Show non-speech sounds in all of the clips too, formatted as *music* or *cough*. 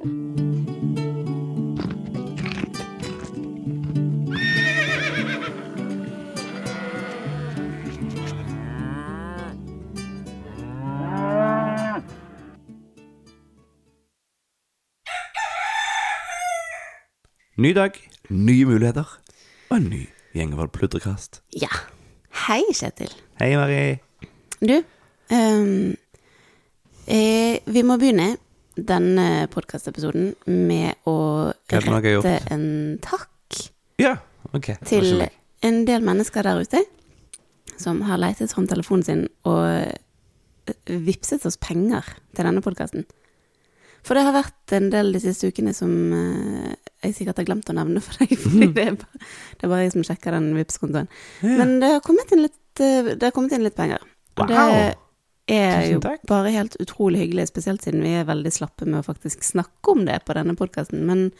Ny dag, nye muligheter og en ny Gjengevold pludrekast. Ja. Hei, Kjetil. Hei, Mari. Du, um, eh, vi må begynne denne podkastepisoden med å rette en takk Ja, okay. til en del mennesker der ute som har leitet fram telefonen sin og vippset vipset oss penger til denne podkasten. For det har vært en del de siste ukene som eh, jeg sikkert har glemt å nevne for deg, *laughs* fordi det er bare, det er bare jeg som sjekker den Vipps-kontoen. Men det har kommet inn litt, eh, det har kommet inn litt penger. Og det Wow. Er jo bare helt utrolig hyggelig, spesielt siden vi er veldig slappe med å faktisk snakke om det på denne podkasten. Men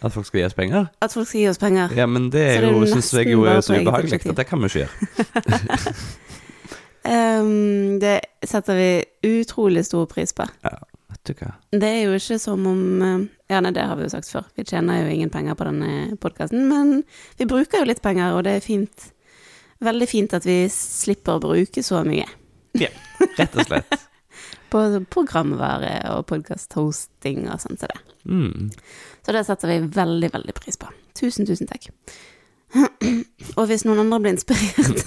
At folk skal gi oss penger? at folk skal gi oss penger Ja, men det er jo, syns jeg jo er så ubehagelig at det kan vi ikke gjøre. um, *laughs* *laughs* Det setter vi utrolig stor pris på. Vet du hva. Det er jo ikke som om eh, Ja, nei, det har vi jo sagt før. Vi tjener jo ingen penger på denne podkasten, men vi bruker jo litt penger, og det er fint. Veldig fint at vi slipper å bruke så mye Rett og slett. *laughs* på programvare og podkast-hosting og sånn som det. Mm. Så det setter vi veldig, veldig pris på. Tusen, tusen takk. *clears throat* Og hvis noen andre blir inspirert,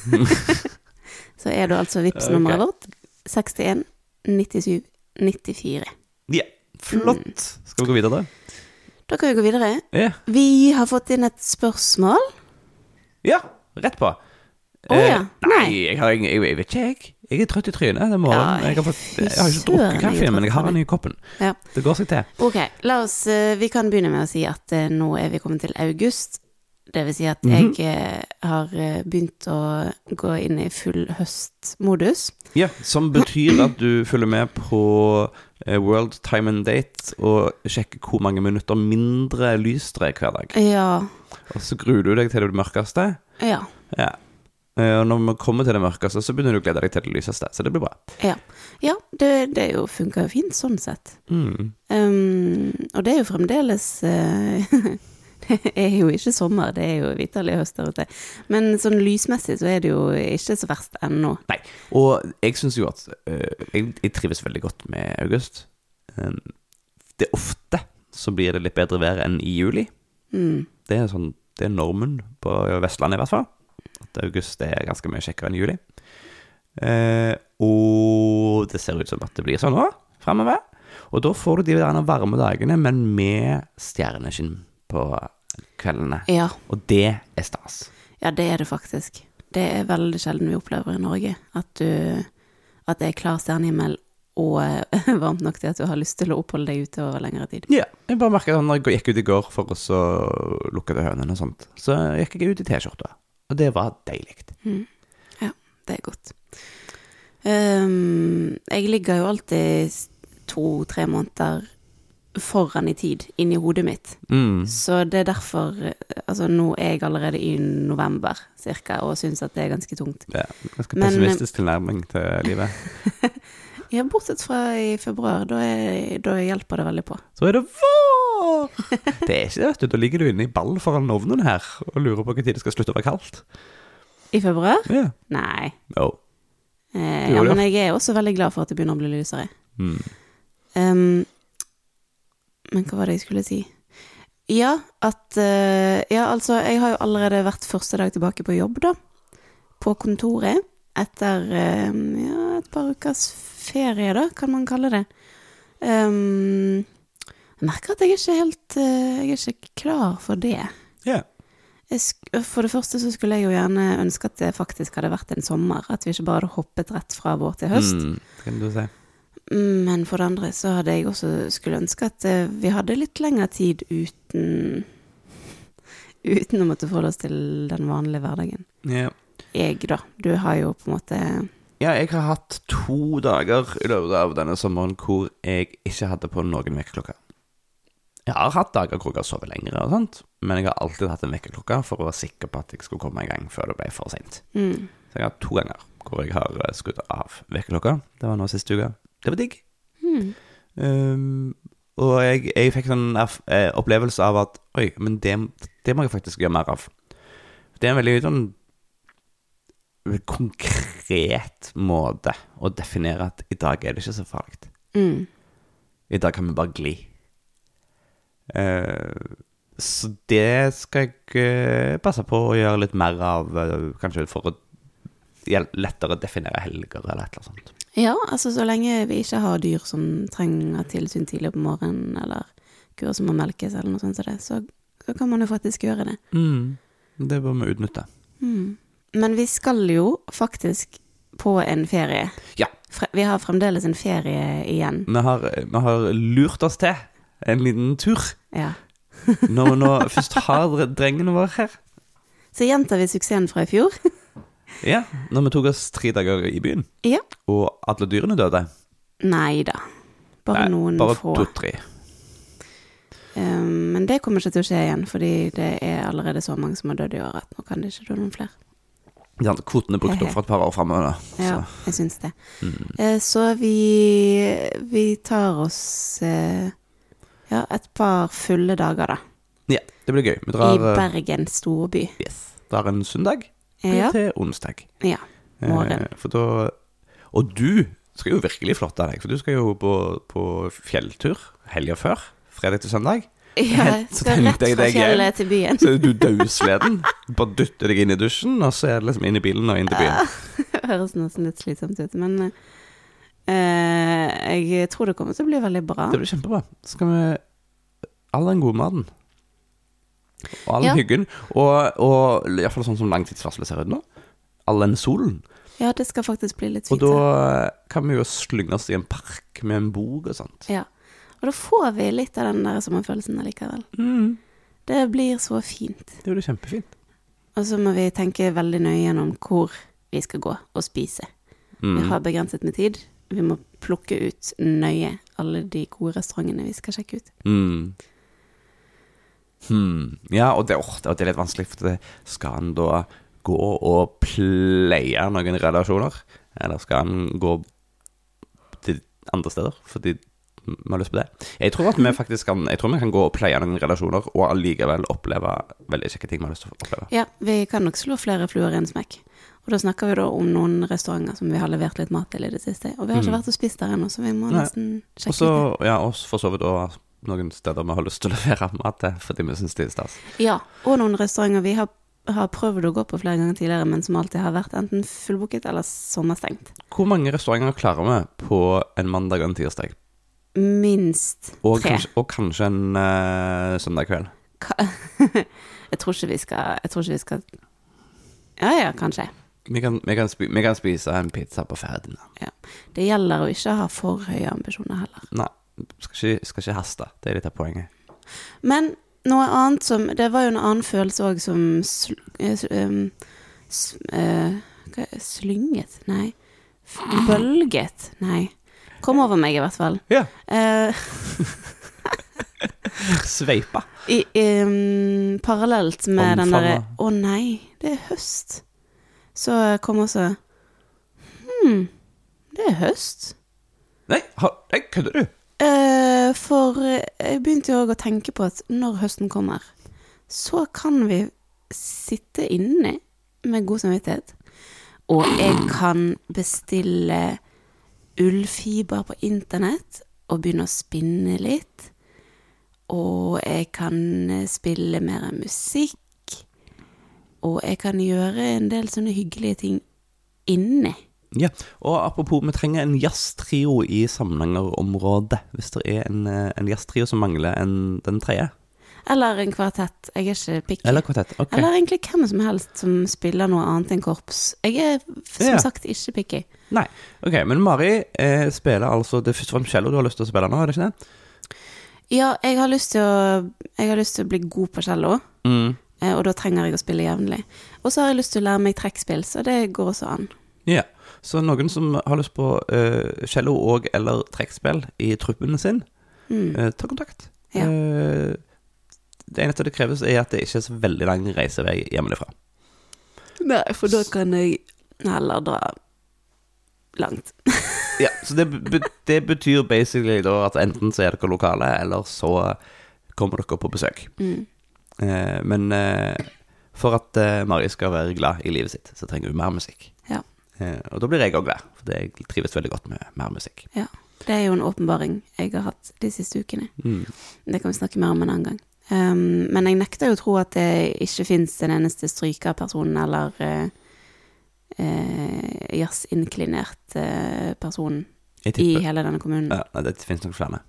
*laughs* så er det altså vips nummeret okay. vårt 61 97 94. Ja, flott. Skal vi gå videre? Da kan vi gå videre. Yeah. Vi har fått inn et spørsmål. ja rett på. Å ja. Eh, nei, jeg, har, ingen- jeg, jeg vet ikke, jeg. Jeg er trøtt i trynet. den morgenen. Ja, jeg, har fått, jeg har ikke drukket kaffe, men jeg har den i koppen. Ja. Det går seg til. Ok, la oss eh, Vi kan begynne med å si at eh, nå er vi kommet til august. Det vil si at jeg jeg -hmm. har begynt å gå inn i full høstmodus. Ja, Som betyr at du følger med på World Time and Date og sjekker hvor mange minutter mindre lys det er hver dag. Ja. Og så gruer du deg til det mørkeste. Ja. Ja. Eh, Og når vi kommer til det mørkeste, så begynner du å glede deg til det lyseste. Så det blir bra. Ja, ja det, det jo funker jo fint sånn sett. Mm. Um, og det er jo fremdeles uh, *laughs* Det er jo ikke sommer, det er jo vitterlig høst der ute. Men sånn lysmessig så er det jo ikke så verst ennå. Nei. Og jeg syns jo at uh, jeg, jeg trives veldig godt med august. Um, det er ofte så blir det litt bedre vær enn i juli. Mm. Det er, sånn, det er normen på Vestlandet, i hvert fall. August er ganske mye kjekkere enn juli. Eh, og det ser ut som at det blir sånn nå framover. Og da får du de der varme dagene, men med stjerneskinn på kveldene. Ja, Og det er stas. ja, det er det faktisk. Det er veldig sjelden vi opplever i Norge at, du, at det er klar stjernehimmel og eh, *laughs* varmt nok til at du har lyst til å oppholde deg ute over lengre tid. Ja, jeg bare merket at når jeg gikk ut i går for å lukke hønene og sånt, så gikk jeg ut i T-skjorta. Og det var deilig. Mm. Ja, det er godt. Um, jeg ligger jo alltid to-tre måneder foran i tid inni hodet mitt. Mm. Så det er derfor eh, Altså, nå er jeg allerede i november cirka, og syns at det er ganske tungt. Ja, ganske Men- pessimistisk tilnærming til livet. *laughs* Ja, bortsett fra i februar. Da, er, da hjelper det veldig på. Så er det vår! *laughs* Det er ikke det, vet du. Da ligger du inne i ball foran ovnen her og lurer på når det skal slutte å være kaldt. I februar? Ja. Nei. No. Eh, ja, men jeg er også veldig glad for at det begynner å bli lysere. Mm. Um, men hva var det jeg skulle si? Ja, at uh, Ja, altså, jeg har jo allerede vært første dag tilbake på jobb, da. På kontoret. Etter uh, ja, et par ukers ferie, da, kan man kalle det. Um, jeg merker at jeg er ikke helt eh, Jeg er ikke klar for det. Ja. Jeg for det første så skulle jeg jo gjerne ønske at det faktisk hadde vært en sommer. At vi ikke bare hadde hoppet rett fra vår til høst. Mm, kan du si. Men for det andre så hadde jeg også skulle ønske at eh, vi hadde litt lengre tid uten Uten å måtte forholde oss til den vanlige hverdagen. Yeah. Jeg, da. Du har jo på en måte ja, jeg har hatt to dager i løpet av denne sommeren hvor jeg ikke hadde på noen vekkerklokke. Jeg har hatt dager hvor jeg har sovet lenger og sånt, men jeg har alltid hatt en vekkerklokke for å være sikker på at jeg skulle komme i gang før det ble for seint. mm, Så jeg har hatt to ganger hvor jeg har eh, skrudd av vekkerklokka. Det var nå siste uke. Det var digg. mm, Um, Og jeg, jeg fikk en eh, opplevelse av at Oi, men det, det må jeg faktisk gjøre mer av. Det er en veldig sånn konkret måte å definere at i dag er det ikke så farlig. Mm. I dag kan vi bare gli. Uh, så det skal jeg eh, passe på å gjøre litt mer av, eh, kanskje for å lettere definere helger eller et eller annet sånt. Ja, altså så lenge vi ikke har dyr som trenger tilsyn tidlig på morgenen, eller kuer som må melkes, eller noe sånt som det, så, så kan man jo faktisk gjøre det. Det bør vi utnytte. Mm. Men vi skal jo faktisk på en ferie. Ja. Vi har fremdeles en ferie igjen. Vi har, vi har lurt oss til en liten tur. Ja. *laughs* Når vi nå først har drengene våre her. Så gjentar vi suksessen fra i fjor. *laughs* Ja, når vi tok oss tre dager i byen, Ja. og alle dyrene døde. Nei da. Bare Nei, noen bare få. to-tre. Um, men det kommer ikke til å skje igjen, fordi det er allerede så mange som har dødd i år at nå kan det ikke dø noen flere. Ja, Kvotene brukt opp for et par år framover. Ja, jeg syns det. Mm. Eh, så vi, vi tar oss eh, ja, et par fulle dager, da. Ja, det blir gøy. Vi drar, I Bergen storby. yes, drar en søndag Ja. til onsdag. ja. Morgen. Eh, for da Og du skal jo virkelig flotte deg, for du skal jo på, på fjelltur helga før. Fredag til søndag. Ja, jeg Så skal rett fra fjellet til byen. Så er du dausleden. Bare dytter deg inn i dusjen, og så er det liksom inn i bilen og inn til byen. *laughs* Det høres nesten litt slitsomt ut, men uh, jeg tror det kommer til å bli veldig bra. Det blir kjempebra. Så skal vi All den gode maten. Og all Ja. hyggen. Og, og iallfall sånn som langtidsvarselet ser ut nå. All den solen. Ja, det skal faktisk bli litt Og da kan vi jo slynge oss i en park med en bok og sånt. Ja. Og da får vi litt av den der sommerfølelsen allikevel. Mm. Det blir så fint. Det blir kjempefint. Og så må vi tenke veldig nøye gjennom hvor vi skal gå og spise. Vi Mm. har begrenset med tid. Vi må plukke ut nøye alle de gode restaurantene vi skal sjekke ut. Mm. Hmm. Ja, og det, oh, det det er litt vanskelig, for det, skal han da gå og pleie noen relasjoner? Eller skal han gå til andre steder fordi vi har lyst på det? Jeg tror at vi faktisk kan Jeg tror vi kan gå og pleie noen relasjoner og allikevel oppleve veldig kjekke ting vi har lyst til å oppleve. Ja, vi kan nok slå flere fluer i en smekk. Og da snakker vi da om noen restauranter som vi har levert litt mat til i det siste. Og vi har ikke Mm. vært og spist der ennå, så vi må Nei. nesten sjekke Også, det. ja, og for så vidt òg noen steder vi har lyst til å levere mat til fordi vi syns det er stas. Ja, og noen restauranter vi har, har prøvd å gå på flere ganger tidligere, men som alltid har vært enten fullbooket eller sommerstengt. Hvor mange restauranter klarer vi på en mandag og en tirsdag? Minst Og tre. kanskje, og kanskje en uh, søndag kveld. Ka- *laughs* jeg tror ikke vi skal Jeg tror ikke vi skal Ja ja, kanskje. Vi kan, vi, kan spi, vi kan spise en pizza på ferden. Det gjelder å ikke ha for høye ambisjoner heller. Nei, skal ikke, skal ikke haste. Det er litt av poenget. Men noe annet som Det var jo en annen følelse òg som sl, eh, um, sl, uh, Slynget? Nei. Bølget? Nei. Kom over meg, i hvert fall. Ja. Eh, *laughs* Sveipa. i, um, parallelt med den derre. Å nei, det er høst. Så kom også Hm, det er høst. Nei, kødder du? Uh, for jeg begynte jo òg å tenke på at når høsten kommer, så kan vi sitte inne med god samvittighet. Og jeg kan bestille ullfiber på internett og begynne å spinne litt. Og jeg kan eh, spille mer musikk. Og jeg kan gjøre en del sånne hyggelige ting inne. Ja, og apropos, vi trenger en jazztrio i Samnanger-området. Hvis det er en, eh, en jazztrio som mangler en, den tredje. Eller en kvartett. Jeg er ikke picky. Eller kvartett. Ok. Eller egentlig hvem som helst som spiller noe annet enn korps. Jeg er som Ja. sagt ikke picky. Nei. Ok, men Mari eh, spiller altså Det er først og fremst cello du har lyst til å spille nå, er det ikke det? Ja, jeg har lyst til å, jeg har lyst til å bli god på cello, Mm. eh, og da trenger jeg å spille jevnlig. Og så har jeg lyst til å lære meg trekkspill, så det går også an. Ja. Så noen som har lyst på eh, cello og eller trekkspill i truppen sin, Mm. eh, ta kontakt. Ja. Eh, det eneste det kreves, er at det ikke er så veldig lang reisevei hjemmefra. Nei, for da kan jeg heller dra langt. *laughs* Ja, så det, det betyr basically da at enten så er dere lokale, eller så kommer dere på besøk. Mm. Eh, men eh, for at eh, Mari skal være glad i livet sitt, så trenger hun mer musikk. Ja. Eh, og da blir jeg òg glad, for jeg trives veldig godt med mer musikk. ja. Det er jo en åpenbaring jeg har hatt de siste ukene. Mm. Det kan vi snakke mer om en annen gang. Um, men jeg nekter jo å tro at det ikke fins en eneste strykerperson eller uh, uh, jazzinklinert uh, person i hele denne kommunen. ja, Det finnes nok flere.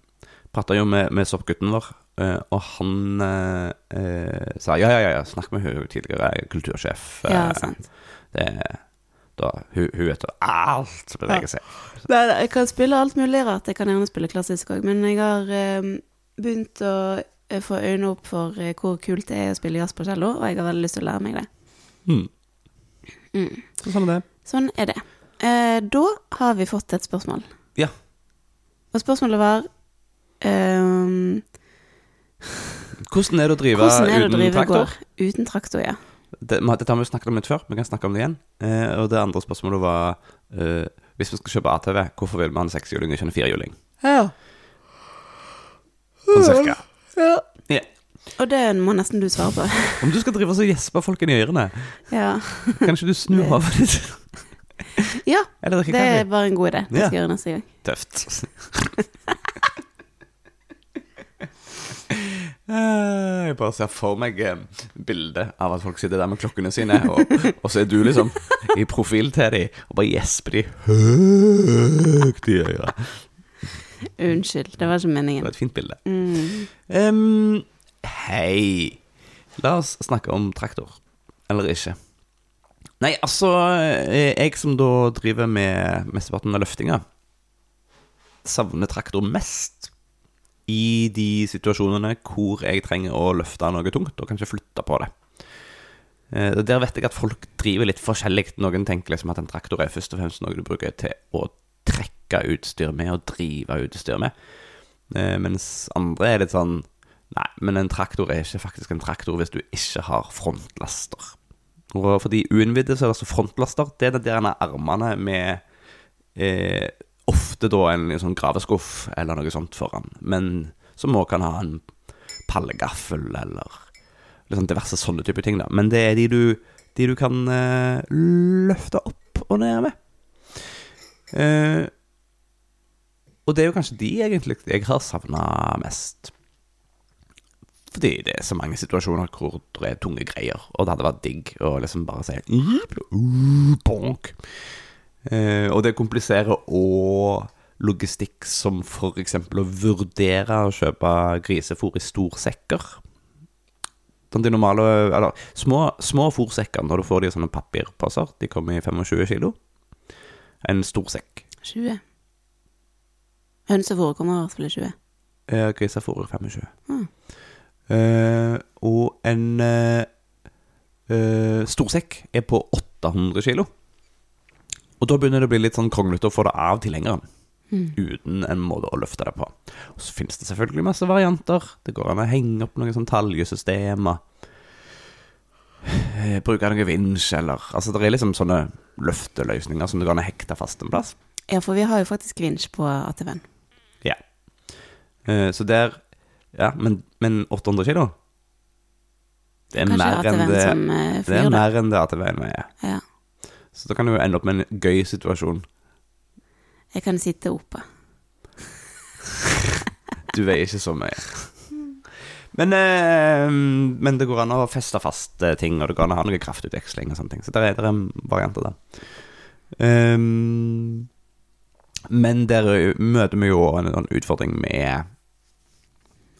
Prata jo med, med soppgutten vår, og han sa ja, ja, ja, ja, snakk med hun tidligere kultursjef. Ja, sant. Det, da, hun, hun vet alt som beveger seg. Nei, jeg kan spille alt mulig rart. Jeg kan gjerne spille klassisk òg, men jeg har um, begynt å eh, få øynene opp for eh, hvor kult det er å spille jazz på cello, og jeg har veldig lyst til å lære meg det. Mm. Mm. Så sånn er det. Sånn er det. Eh, da har vi fått et spørsmål. Ja. Og spørsmålet var um, Hvordan er det å drive Hvordan er det å uten drive traktor? Går uten traktor? Ja. Det, dette har vi jo snakket om litt før, vi kan snakke om det igjen. Eh, og det andre spørsmålet var eh, Hvis vi skal kjøpe ATV, hvorfor vil man ha en sekshjuling og ikke en firehjuling? ja. Sånn cirka. Ja. Ja. Og det må nesten du svare på. *laughs* Om du skal drive og så gjespe folk inn i ørene, ja. *laughs* kan ikke du snu Det- ditt? ja, Eller det er bare en god idé. Det skal jeg gjøre neste gang. Tøft. *laughs* Eh, Jeg bare ser for meg eh, bildet av at folk sitter der med klokkene sine, og, og så er du liksom i profil til dem og bare gjesper de høyt i øret. Unnskyld, det var ikke Det var et fint bilde. Mm. Um, hei. La oss snakke om traktor. Eller ikke. Nei, altså eh, Jeg som da driver med mesteparten av løftinga, savner traktor mest i de situasjonene hvor jeg trenger å løfte noe tungt og kanskje flytte på det. Eh, Der vet jeg at folk driver litt forskjellig. Noen tenker liksom at en traktor er først og fremst noe du bruker til å trekke utstyr med og drive utstyr med. Eh, Mens andre er litt sånn Nei, men en traktor er ikke faktisk en traktor hvis du ikke har frontlaster. Og for de uinnvidde er det altså frontlaster. Det er de der armene med eh, ofte da en sånn graveskuff eller noe sånt foran, men som òg kan ha en pallegaffel eller liksom diverse sånne type ting. da Men det er de du, de du kan eh, løfte opp og ned med. Eh, og det er jo kanskje de egentlig jeg har savna mest. Fordi det er så mange situasjoner hvor det er tunge greier, og det hadde vært digg å liksom bare si uh, bonk. Eh, og det kompliserer òg logistikk som eksempel å vurdere å kjøpe grisefôr i storsekker. Sånn de normale, eller små, små fôrsekker når du får de i sånne papirposer, de kommer i 25 kilo. En stor sekk. 20. Hønsefôret kommer i hvert fall i 20. Eh, Grisefôr i 25. Mm. Eh, og en eh, eh, storsekk er på 800 kilo. Og da begynner det å bli litt sånn kronglete å få det av tilhengeren. Uten en måte å løfte det på. Og så finnes det selvfølgelig masse varianter. Det går an å henge opp noen sånn taljesystemer. Eh, Bruke noen vinsj, eller Altså, det er liksom sånne løfteløsninger som du kan hekte fast en plass. Ja, for vi har jo faktisk vinsj på ATV-en. Ja. Eh, så der Ja, men, men 800 kilo? Det er Kanskje mer enn det som eh, Det er da. mer enn det ATV-en veier. Ja. Så da kan du jo ende opp med en gøy situasjon. Jeg kan sitte oppe. *laughs* Du veier ikke så mye. Men, eh, men det går an å feste fast eh, ting, og det går an å ha noe kraftutveksling og sånne ting. Så det er, det er varianter der. Ehm, men der eh, møter vi jo en, en utfordring med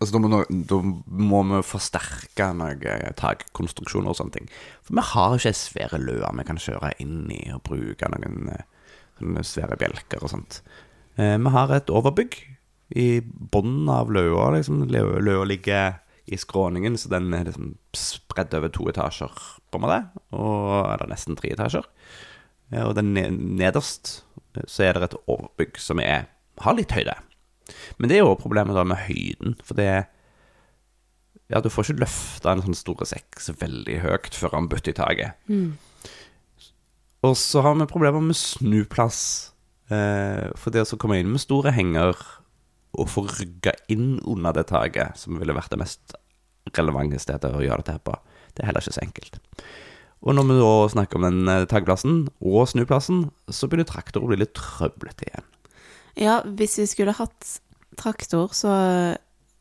Altså, da må, da må vi forsterke noen takkonstruksjoner og sånne ting. For vi har ikke svære løer vi kan kjøre inn i og bruke noen eh, sånne svære bjelker og sånt. Eh, vi har et overbygg i bunnen av løa. Liksom. Løa løa ligger i skråningen, så den er liksom spredd over to etasjer, på en måte. Og, eller nesten tre etasjer. Eh, og den er nederst eh, så er det et overbygg som er, har litt høyde. Men det er jo problemet da med høyden, for det Ja, du får ikke løfta en sånn store sekk så veldig høyt før han butter i taket. Og så har vi problemer med snuplass Eh, for det å komme inn med store henger og få rygga inn under det taket, som ville vært det mest relevante stedet å gjøre dette på, det er heller ikke så enkelt. Og når vi da snakker om den taggplassen takplassen og snuplassen, så begynner traktor å bli litt trøblete igjen. Ja, hvis vi skulle hatt traktor, så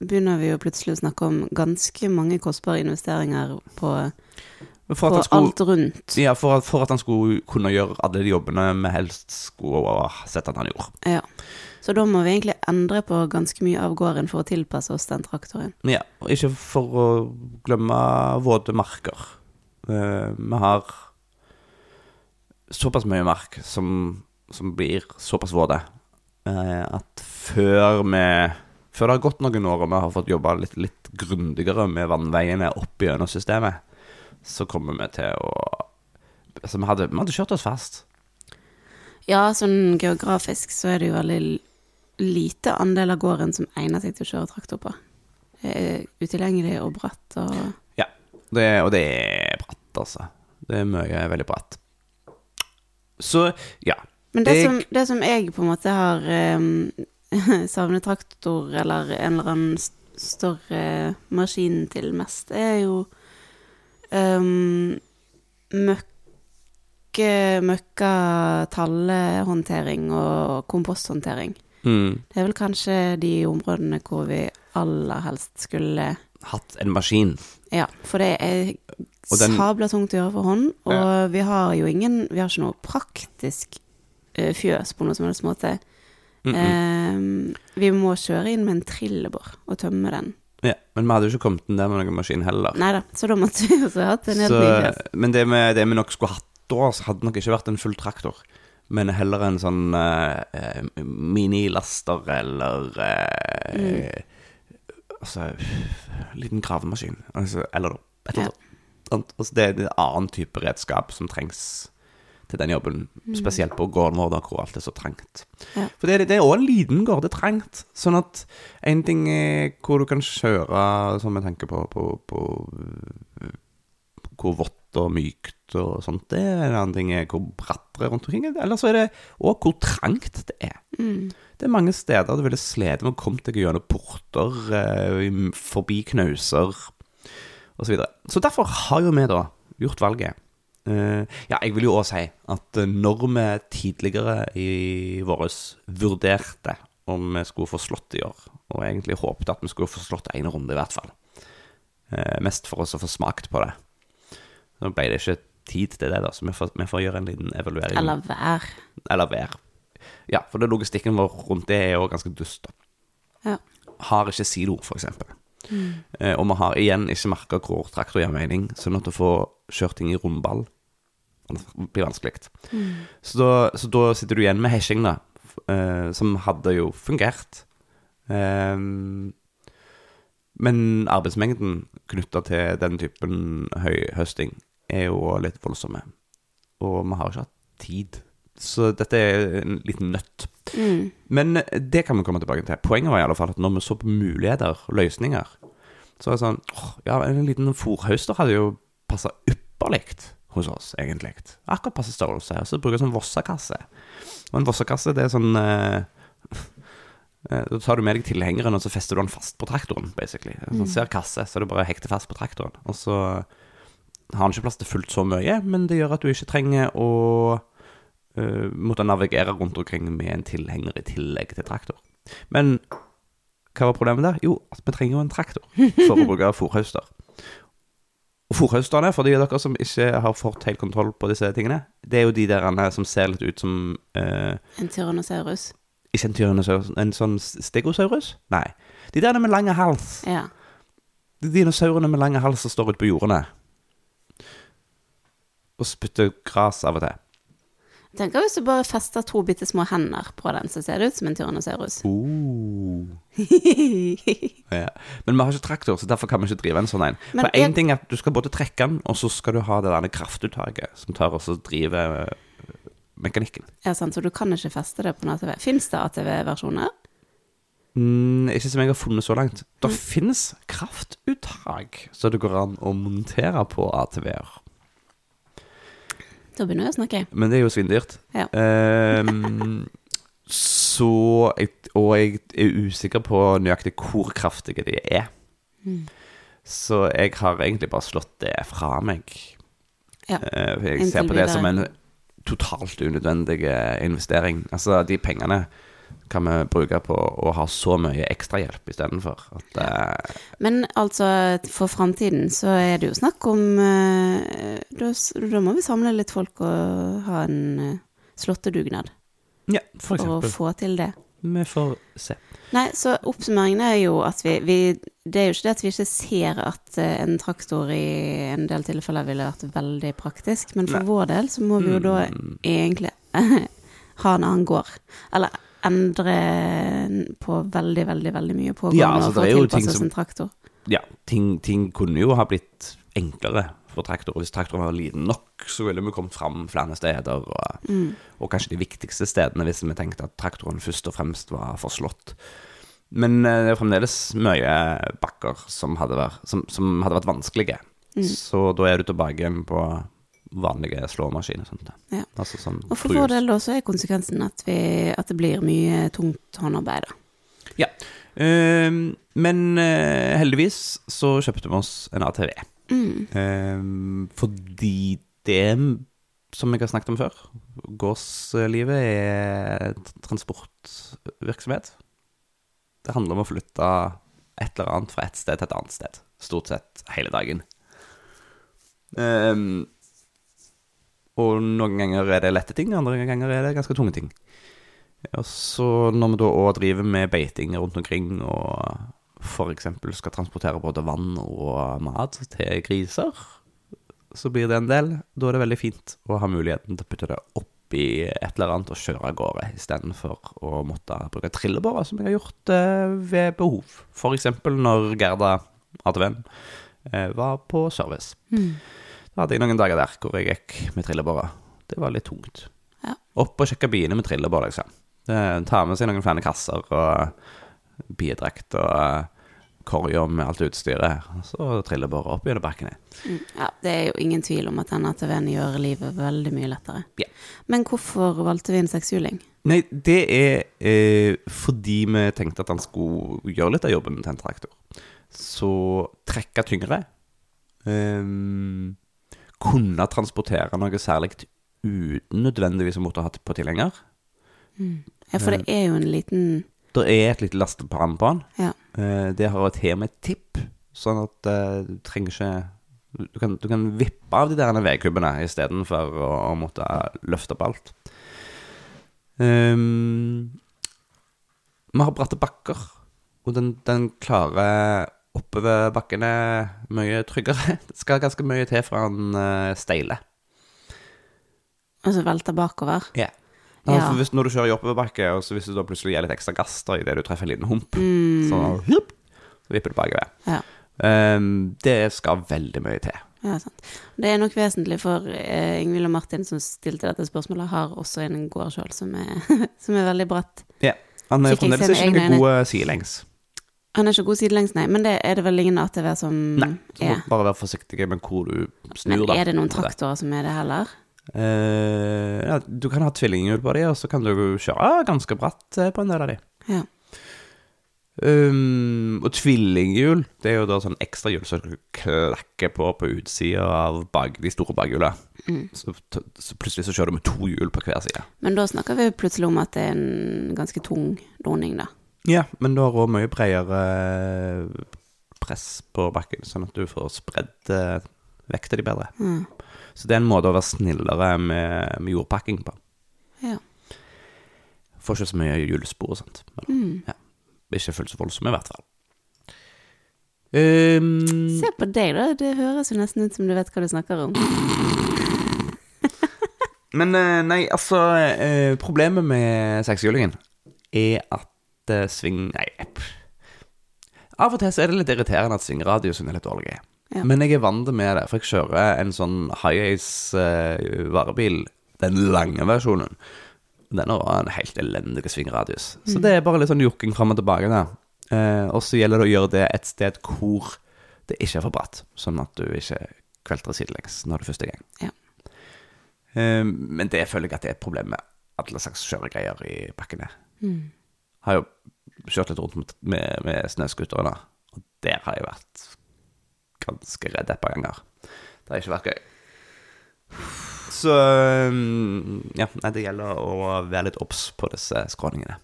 begynner vi jo plutselig å snakke om ganske mange kostbare investeringer på, på skulle, alt rundt. ja, for, at, for at han skulle kunne gjøre alle de jobbene vi helst skulle sett at han gjorde. Ja. Så da må vi egentlig endre på ganske mye av gården for å tilpasse oss den traktoren. Ja, og ikke for å glemme våte marker. Eh, vi har såpass mye mark som, som blir såpass våte eh, at før vi Før det har gått noen år og vi har fått jobba litt, litt grundigere med vannveiene opp gjennom systemet, så kommer vi til å Altså, vi hadde, vi hadde kjørt oss fast. Ja, sånn geografisk så er det jo veldig lite andel av gården som egner seg til å kjøre traktor på. Det er utilgjengelig og bratt og Ja, det, og det er altså. Det er mye veldig bratt. Så, ja. Men det, Jeg- som, det som jeg på en måte har um, *laughs* savnet traktor eller en eller annen st- større maskin til mest, er jo um, møkke, møkka tallehåndtering og komposthåndtering. Mm. Det er vel kanskje de områdene hvor vi aller helst skulle Hatt en maskin. Ja, for det er den- sabla tungt å gjøre for hånd, og Ja. vi har jo ingen Vi har ikke noe praktisk eh, fjøs på noe som helst måte. Mm -mm. Eh, vi må kjøre inn med en trillebår og tømme den. Ja, men vi hadde jo ikke kommet inn der med noen maskin heller. Nei da, så da måtte vi også hatt en helt Så, ny fjøs. men det vi, det vi nok skulle hatt da, så hadde nok ikke vært en full traktor. Men heller en sånn eh, eh, minilaster eller uh, Mm. Altså liten gravemaskin. Altså, eller et eller Ja. annet. Altså, det er en annen type redskap som trengs til den jobben. Mm. Spesielt på gården vår, hvor alt er så trangt. Ja. For det, det er òg en liten gård, det er trangt. Sånn at en ting er hvor du kan kjøre, som jeg tenker på, på, på hvor vått og mykt og sånt det er. En annen ting er hvor bratt det er rundt omkring. Eller så er det òg hvor trangt det er. Mm. Det er mange steder du ville slitt med å komme deg gjennom porter, eh, forbi knauser osv. Så, videre. så derfor har jo vi da gjort valget. Eh, ja, jeg vil jo òg si at eh, når vi tidligere i våres vurderte om vi skulle få slått i år, og egentlig håpet at vi skulle få slått en runde i hvert fall, mest for oss å få smakt på det, så ble det ikke tid til det, da, så vi får, vi får gjøre en liten evaluering. Eller vær. Eller vær. Ja, for det logistikken vår rundt det er jo ganske dust. Ja. Har ikke silo, for eksempel. Eh, og vi har igjen ikke merka hvor traktor gir mening, sånn at å få kjørt ting i rundball blir vanskelig. Så, da, så da sitter du igjen med hesjing, da, eh, som hadde jo fungert. Eh, men arbeidsmengden knytta til den typen høyhøsting er jo litt voldsomme. Og vi har ikke hatt tid. Så dette er en liten nøtt. Mm. Men det kan vi komme tilbake til. Poenget var i alle fall at når vi så på muligheter, løsninger, så var det sånn åh, Ja, en liten fòrhauster hadde jo passa ypperlig hos oss, egentlig. Akkurat passe størrelse. Og så bruker jeg sånn vossakasse. Og en vossakasse, det er sånn eh, eh, Da tar du med deg tilhengeren, og så fester du den fast på traktoren, basically. Sånn ser kasse, så er det bare hekter fast på traktoren. Og så har den ikke plass til fullt så mye, men det gjør at du ikke trenger å eh, måtte navigere rundt omkring med en tilhenger i tillegg til traktor. Men hva var problemet der? Jo, at vi trenger jo en traktor for å bruke fòrhauster. Og fòrhausterne, for de av dere som ikke har fått helt kontroll på disse tingene, det er jo de der som ser litt ut som uh, En tyrannosaurus. Ikke en tyrannosaurus, en sånn stegosaurus? Nei. De der med lange hals. Ja. De dinosaurene med lange hals som står ute på jordene. Og spytter gras av og til. Tenker hvis du bare fester to bitte små hender på den, så ser det ut som en tyrannosaurus. Oh. *laughs* Ja. Men vi har ikke traktor, så derfor kan vi ikke drive en sånn en. Men For én jeg- ting er at du skal både trekke den, og så skal du ha det der kraftuttaket som tar og så driver øh, mekanikken. Ja, sant, så du kan ikke feste det på en ATV. Fins det ATV-versjoner? Mm, ikke som jeg har funnet så langt. Det finnes kraftuttak så det går an å montere på ATV-er. Da begynner jeg å snakke. Men det er jo svindyrt. Ja. Um, Så jeg, Og jeg er usikker på nøyaktig hvor kraftige de er. Mm. Så jeg har egentlig bare slått det fra meg. Ja. Uh, Jeg ser på det som en totalt unødvendig investering. Altså, de pengene kan vi bruke på å ha så mye ekstrahjelp istedenfor. At eh, Men altså, for framtiden så er det jo snakk om eh, da, da må vi samle litt folk og ha en eh, slåttedugnad Ja, for for å få til det. Vi får se. Nei, så oppsummeringen er jo at vi, vi Det er jo ikke det at vi ikke ser at en traktor i en del tilfeller ville vært veldig praktisk, men for Nei. vår del så må vi jo da Mm. egentlig *laughs* ha en annen gård. Eller endre på veldig, veldig, veldig mye på gården Ja, altså, er tilpasset som- en traktor. Ja, ting, ting kunne jo ha blitt enklere for traktor. Hvis traktoren var liten nok, så ville vi kommet fram flere steder. Og, Mm. og kanskje de viktigste stedene, hvis vi tenkte at traktoren først og fremst var forslått. Men eh, det er fremdeles mye bakker som hadde vært, som, som hadde vært vanskelige. Mm. Så da er du tilbake igjen på vanlige slåmaskiner. og Sånt. Ja. Altså sånn Og for vår del da så er konsekvensen at, vi, at det blir mye tungt håndarbeid. da. Ja. Uh, men uh, heldigvis så kjøpte vi oss en ATV. Mm. Uh, fordi det, som jeg har snakket om før, gårdslivet er transportvirksomhet. Det handler om å flytte et eller annet fra et sted til et annet sted. Stort sett hele dagen. Ehm, og noen ganger er det lette ting, andre ganger er det ganske tunge ting. Og så når vi da òg driver med beiting rundt omkring og f.eks. skal transportere både vann og mat til griser, så blir det en del. Da er det veldig fint å ha muligheten til å putte det oppi et eller annet og kjøre av gårde, istedenfor å måtte bruke trillebårer, som jeg har gjort eh, ved behov. F.eks. når Gerda, ATV-en, eh, var på service. Mm. Da hadde jeg noen dager der hvor jeg gikk med trillebåra. Det var litt tungt. Ja. Opp og sjekke biene med trillebår, liksom. Ta med seg noen flere kasser og biedrakt og eh, korger med alt utstyret. Så trillebåra opp gjennom bakken. Mm. Ja, det er jo ingen tvil om at den ATV-en gjør livet veldig mye lettere. Ja. Men hvorfor valgte vi en sekshjuling? Nei, det er eh, fordi vi tenkte at han skulle gjøre litt av jobben til en traktor. Så trekke tyngre. ehm, kunne transportere noe særlig uten nødvendigvis å måtte ha på tilhenger. Ja, for det er jo en liten Det er et lite lastepann på den. Ja. Eh, det har et her med et tipp, sånn at eh, du trenger ikke du kan, du kan vippe av de der vedkubbene istedenfor å, å måtte løfte opp alt. Um, vi har bratte bakker, og den, den klarer oppover bakkene mye tryggere. *laughs* Det skal ganske mye til fra han uh, steile. Og så velter bakover. Ja. Ja. hvis, når du kjører i oppoverbakke, og så hvis du da plutselig gir litt ekstra gass da idet du treffer en liten hump, Mm. så, hup, så vipper du bakover. Ja. Um, det skal veldig mye til. Ja, sant. Det er nok vesentlig for uh, Ingvild og Martin som stilte dette spørsmålet, har også en gård sjøl som, er- *laughs* som er veldig bratt. Ja. Han er fremdeles ikke noen gode sidelengs. Han er ikke god sidelengs, nei, men det er det vel ingen ATV som Nei, så er. bare være forsiktig med hvor du snur, Men da. er det noen traktorer som er det heller? Eh, ja, du kan ha tvillinghjul på de, og så kan du kjøre ganske bratt eh, på en del av de. Ja. Um, og tvillinghjul, det er jo da sånn ekstrahjul som du klakker på på utsida av bag, de store bakhjula. Mm. Så, så plutselig så kjører du med to hjul på hver side. Men da snakker vi plutselig om at det er en ganske tung doning, da. Ja, men du har òg mye bredere press på bakken, sånn at du får spredd eh, vekta di bedre. Mm. Så det er en måte å være snillere med, med jordpakking på. Ja. Får ikke så mye hjulspor og sånt. Men Mm. ikke fullt så voldsomt, i hvert fall. Um, Se på deg, da. Det høres jo nesten ut som du vet hva du snakker om. *laughs* men eh, nei, altså eh, Problemet med sekshjulingen er at eh, sving... Nei, pff. Av og til så er det litt irriterende at svingradiusen er litt dårlig. Ja. Men jeg er vant med det, for jeg kjører en sånn high-ace eh, varebil, den lange versjonen. Den har en helt elendig svingradius. Så det er bare litt sånn jokking fram og tilbake der. Eh, og så gjelder det å gjøre det et sted hvor det ikke er for bratt, sånn at du ikke kveltrer sidelengs når du først er i gang. Ja. Eh, men det føler jeg at det er et problem med alle slags kjøregreier i bakkene. Mm. Har jo kjørt litt rundt med, med, med. Og der har jeg vært ganske redd et par ganger. Det har ikke vært gøy. Så um, ja, det gjelder å være litt obs på disse skråningene.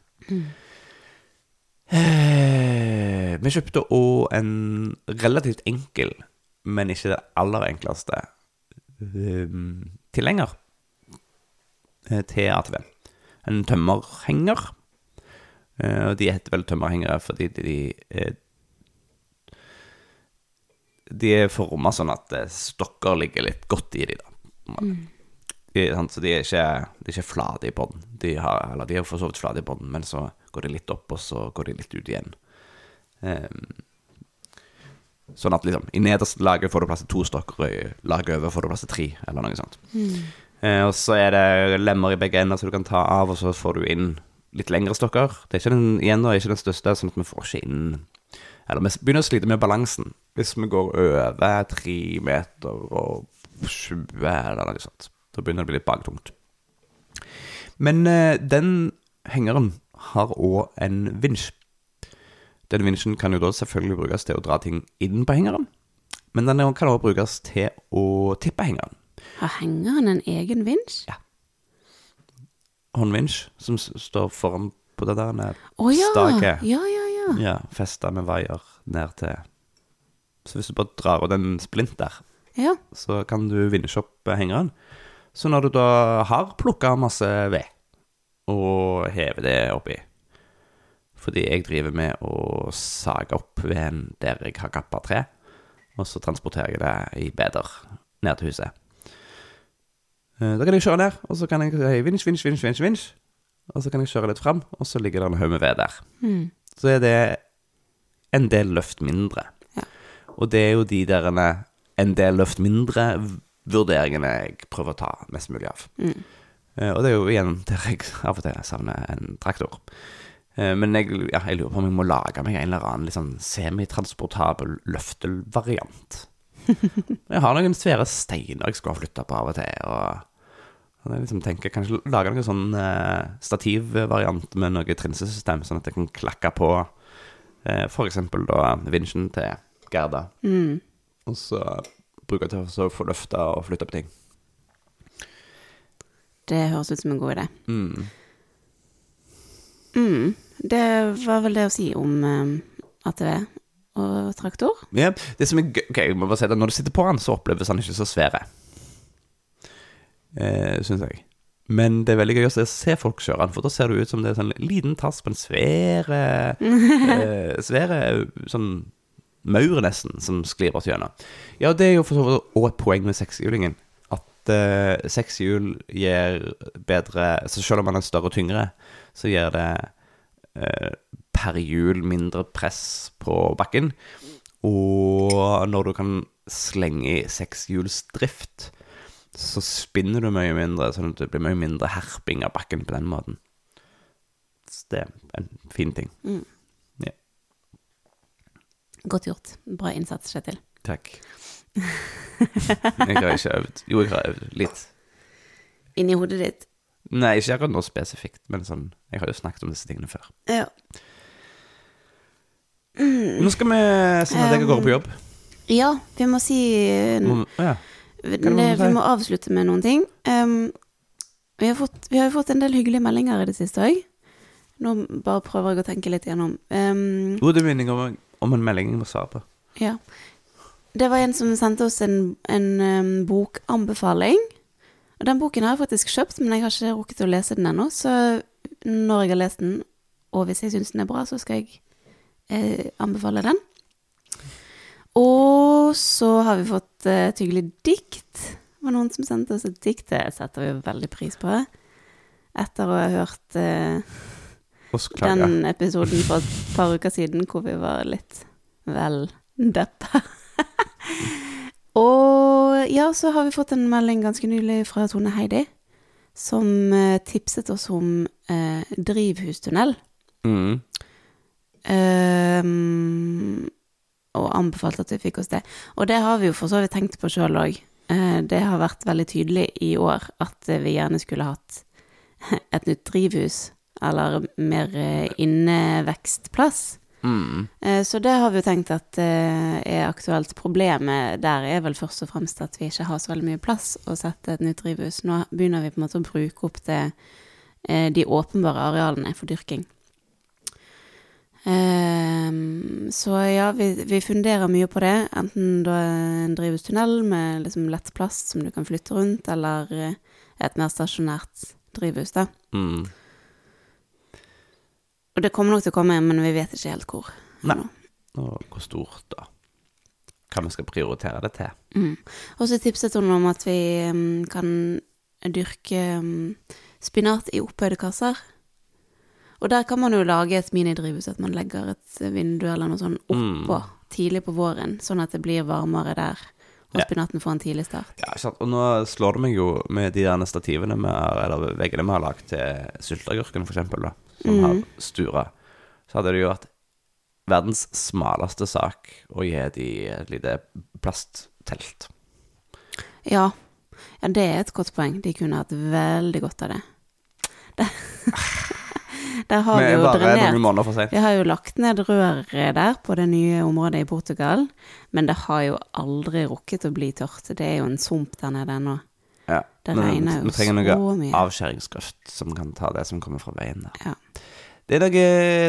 Eh, vi kjøpte òg en relativt enkel, men ikke det aller enkleste, um, tilhenger eh, til ATV. En tømmerhenger. Eh, og de heter vel tømmerhengere fordi de, de, eh, de er forma sånn at eh, stokker ligger litt godt i de da. De, sant, så de er ikke, de er ikke flate i bånn. De, har- eller de er for så vidt flate i bånn, men så går de litt opp, og så går de litt ut igjen. Um, sånn at liksom, i nederste laget får du plass til to stokker, og i laget over får du plass til tre, eller noe sånt. Eh, og så er det lemmer i begge ender som du kan ta av, og så får du inn litt lengre stokker. Det er ikke den, igjen da, ikke den største, sånn at vi får ikke inn Eller vi begynner å slite med balansen hvis vi går over tre meter og 20 eller noe sånt. Da begynner det å bli litt baktungt. Men eh, den hengeren har òg en vinsj. Den vinsjen kan jo da selvfølgelig brukes til å dra ting inn på hengeren. Men den kan også brukes til å tippe hengeren. Har hengeren en egen vinsj? Håndvinsj som s- står foran på det der nede. Å ja. Staket. Ja, ja, ja. Ja, festa med vaier ned til Så hvis du bare drar ut den splint der, Ja. så kan du vinsje opp eh, hengeren. Så når du da har plukka masse ved, og hever det oppi Fordi jeg driver med å sage opp veden der jeg har kappa tre, og så transporterer jeg det i beder ned til huset. Eh, Da kan jeg kjøre ned, og så kan jeg si vinsj, vinsj, vinsj, vinsj, vinsj. Og så kan jeg kjøre litt fram, og så ligger det en haug med ved der. Mm. Så er det en del løft mindre. Ja. Og det er jo de der en del løft mindre-vurderingene jeg prøver å ta mest mulig av. Mm. Og det er jo igjen der jeg av og til savner en traktor. Eh, Men jeg, ja, jeg lurer på om jeg må lage meg en eller annen liksom, semitransportabel løftelvariant. *laughs* Jeg har noen svære steiner jeg skal flytte på av og til. Og jeg liksom tenker kanskje lage noen sånn eh, stativvariant med noe trinsesystem, sånn at jeg kan klakke på eh, da vinsjen til Gerda. Mm. Og så bruke til å få løfta og flytte på ting. Det høres ut som en god idé. Mm. Mm. Det var vel det å si om eh, ATV og traktor. Ja, det som er gøy okay, jeg må bare si det Når du sitter på han, så oppleves han ikke så svære. Eh, Syns jeg. Men det er veldig gøy å se, se folk kjøre den, for da ser det ut som det er sånn liten tass på en svære *laughs* eh, Svære sånn maur, nesten, som sklir oss gjennom. Ja, det er jo for så vidt også et poeng med sekshjulingen. At eh, sekshjul gir bedre Så selv om man er større og tyngre, så gir det eh, per hjul mindre press på bakken. Og når du kan slenge i sekshjulsdrift, så spinner du mye mindre, sånn at det blir mye mindre herping av bakken på den måten. Så det er en fin ting. Mm. Ja. Godt gjort. Bra innsats, Kjetil. Takk. Jeg har ikke øvd. Jo, jeg har øvd litt. Inni hodet ditt. Nei, ikke akkurat nå spesifikt, men sånn Jeg har jo snakket om disse tingene før. Ja. Nå skal vi sende deg av gårde på jobb. ja, vi må si Må- Ja. Si? Vi må avslutte med noen ting. Um, vi, har fått, vi har jo fått en del hyggelige meldinger i det siste òg. Nå bare prøver jeg å tenke litt gjennom. Um, Jo, det minner om, om en melding jeg må svare på. Ja. Det var en som sendte oss en, en um, bokanbefaling. Og den boken har jeg faktisk kjøpt, men jeg har ikke rukket å lese den ennå. Så når jeg har lest den, og hvis jeg syns den er bra, så skal jeg eh, anbefale den. Og så har vi fått eh, et hyggelig dikt. Det var noen som sendte oss et dikt. Det setter vi veldig pris på. Etter å ha hørt uh, den episoden for et par uker siden hvor vi var litt vel deppa. *laughs* og ja, så har vi fått en melding ganske nylig fra Tone Heidi, som uh, tipset oss om uh, drivhustunnel. Mm. Ehm, og anbefalte at vi fikk oss det. Og det har vi jo for så vidt tenkt på sjøl òg. det har vært veldig tydelig i år at eh, vi gjerne skulle hatt *laughs* et nytt drivhus, eller mer eh, innevekstplass. Mm. Eh, Så det har vi jo tenkt at eh, er aktuelt. Problemet der er vel først og fremst at vi ikke har så veldig mye plass å sette et nytt drivhus. Nå begynner vi på en måte å bruke opp det, eh, de åpenbare arealene for dyrking. Ehm, Så ja, vi, vi funderer mye på det. Enten da en drivhustunnel med liksom lett plass som du kan flytte rundt, eller eh, et mer stasjonært drivhus, da. Mm. Og det kommer nok til å komme, men vi vet ikke helt hvor. Nei. Og hvor stort, da? Hva vi skal prioritere det til? Mm. Og så tipset hun om at vi um, kan dyrke um, spinat i opphøyde kasser. Og der kan man jo lage et minidrivhus, at man legger et vindu eller noe sånt oppå tidlig på våren, sånn at det blir varmere der, og spinaten får en tidlig start. Ja, sant? Og nå slår det meg jo med de der stativene med, eller veggene vi har lagd til sylteagurken, for eksempel, da, som har stura, så hadde det jo vært verdens smaleste sak å gi de et lite plasttelt. Ja. ja, det er et godt poeng. De kunne hatt veldig godt av det. Der, *laughs* der har vi jo bare noen drenert måneder for sent. Vi har jo lagt ned røret der på det nye området i Portugal, men det har jo aldri rukket å bli tørt. Det er jo en sump der nede ennå. Ja. Det Men regner jo vi trenger så noe mye. avskjæringskraft som kan ta det som kommer fra veien der. Ja. Det, noe,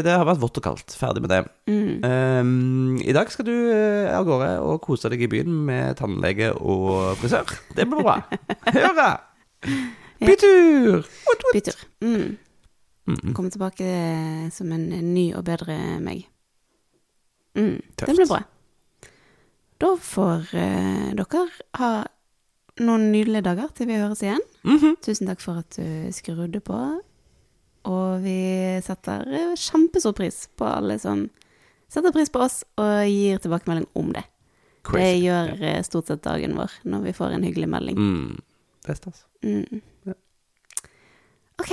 det har vært vått og kaldt. Ferdig med det. Mm. Um, I dag skal du eh, av gårde og kose deg i byen med tannlege og frisør. Det blir bra. *laughs* Høre! Bytur! Bytur. Mm. Mm, Komme tilbake som en ny og bedre meg. Mm. Det blir bra. Da får uh, dere ha noen nydelige dager til vi høres igjen. Mhm. Tusen takk for at du skrudde på. Og vi setter eh, kjempestor pris på alle som setter pris på oss og gir tilbakemelding om det. Det gjør ja. stort sett dagen vår når vi får en hyggelig melding. Mm. Det er stas. Mm. Ja. OK.